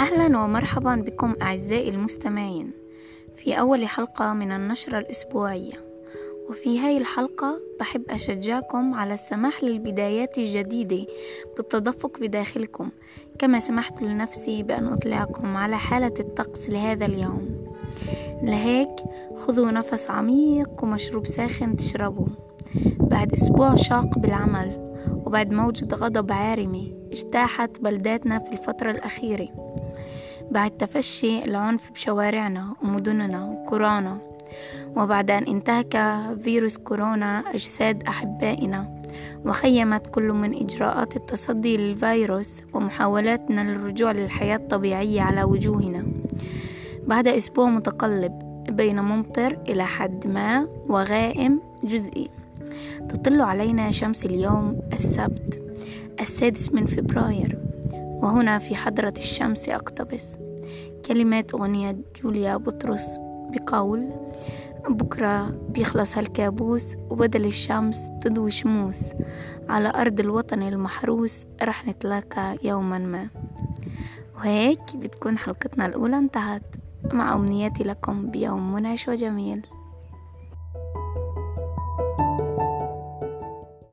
أهلا ومرحبا بكم أعزائي المستمعين في أول حلقة من النشرة الأسبوعية. وفي هاي الحلقة بحب أشجعكم على السماح للبدايات الجديدة بالتدفق بداخلكم كما سمحت لنفسي بأن أطلعكم على حالة الطقس لهذا اليوم. لهيك خذوا نفس عميق ومشروب ساخن تشربوه. بعد أسبوع شاق بالعمل وبعد موجة غضب عارمة اجتاحت بلداتنا في الفترة الأخيرة. بعد تفشي العنف بشوارعنا ومدننا وقرانا وبعد أن انتهك فيروس كورونا أجساد أحبائنا وخيمت كل من إجراءات التصدي للفيروس ومحاولاتنا للرجوع للحياة الطبيعية على وجوهنا. بعد أسبوع متقلب بين ممطر إلى حد ما وغائم جزئي. تطل علينا شمس اليوم السبت السادس من فبراير. وهنا في حضرة الشمس أقتبس. كلمات أغنية جوليا بطرس بقول بكرة بيخلص هالكابوس وبدل الشمس تضوي شموس. على أرض الوطن المحروس رح نتلاقى يوما ما. وهيك بتكون حلقتنا الأولى انتهت. مع أمنياتي لكم بيوم منعش وجميل.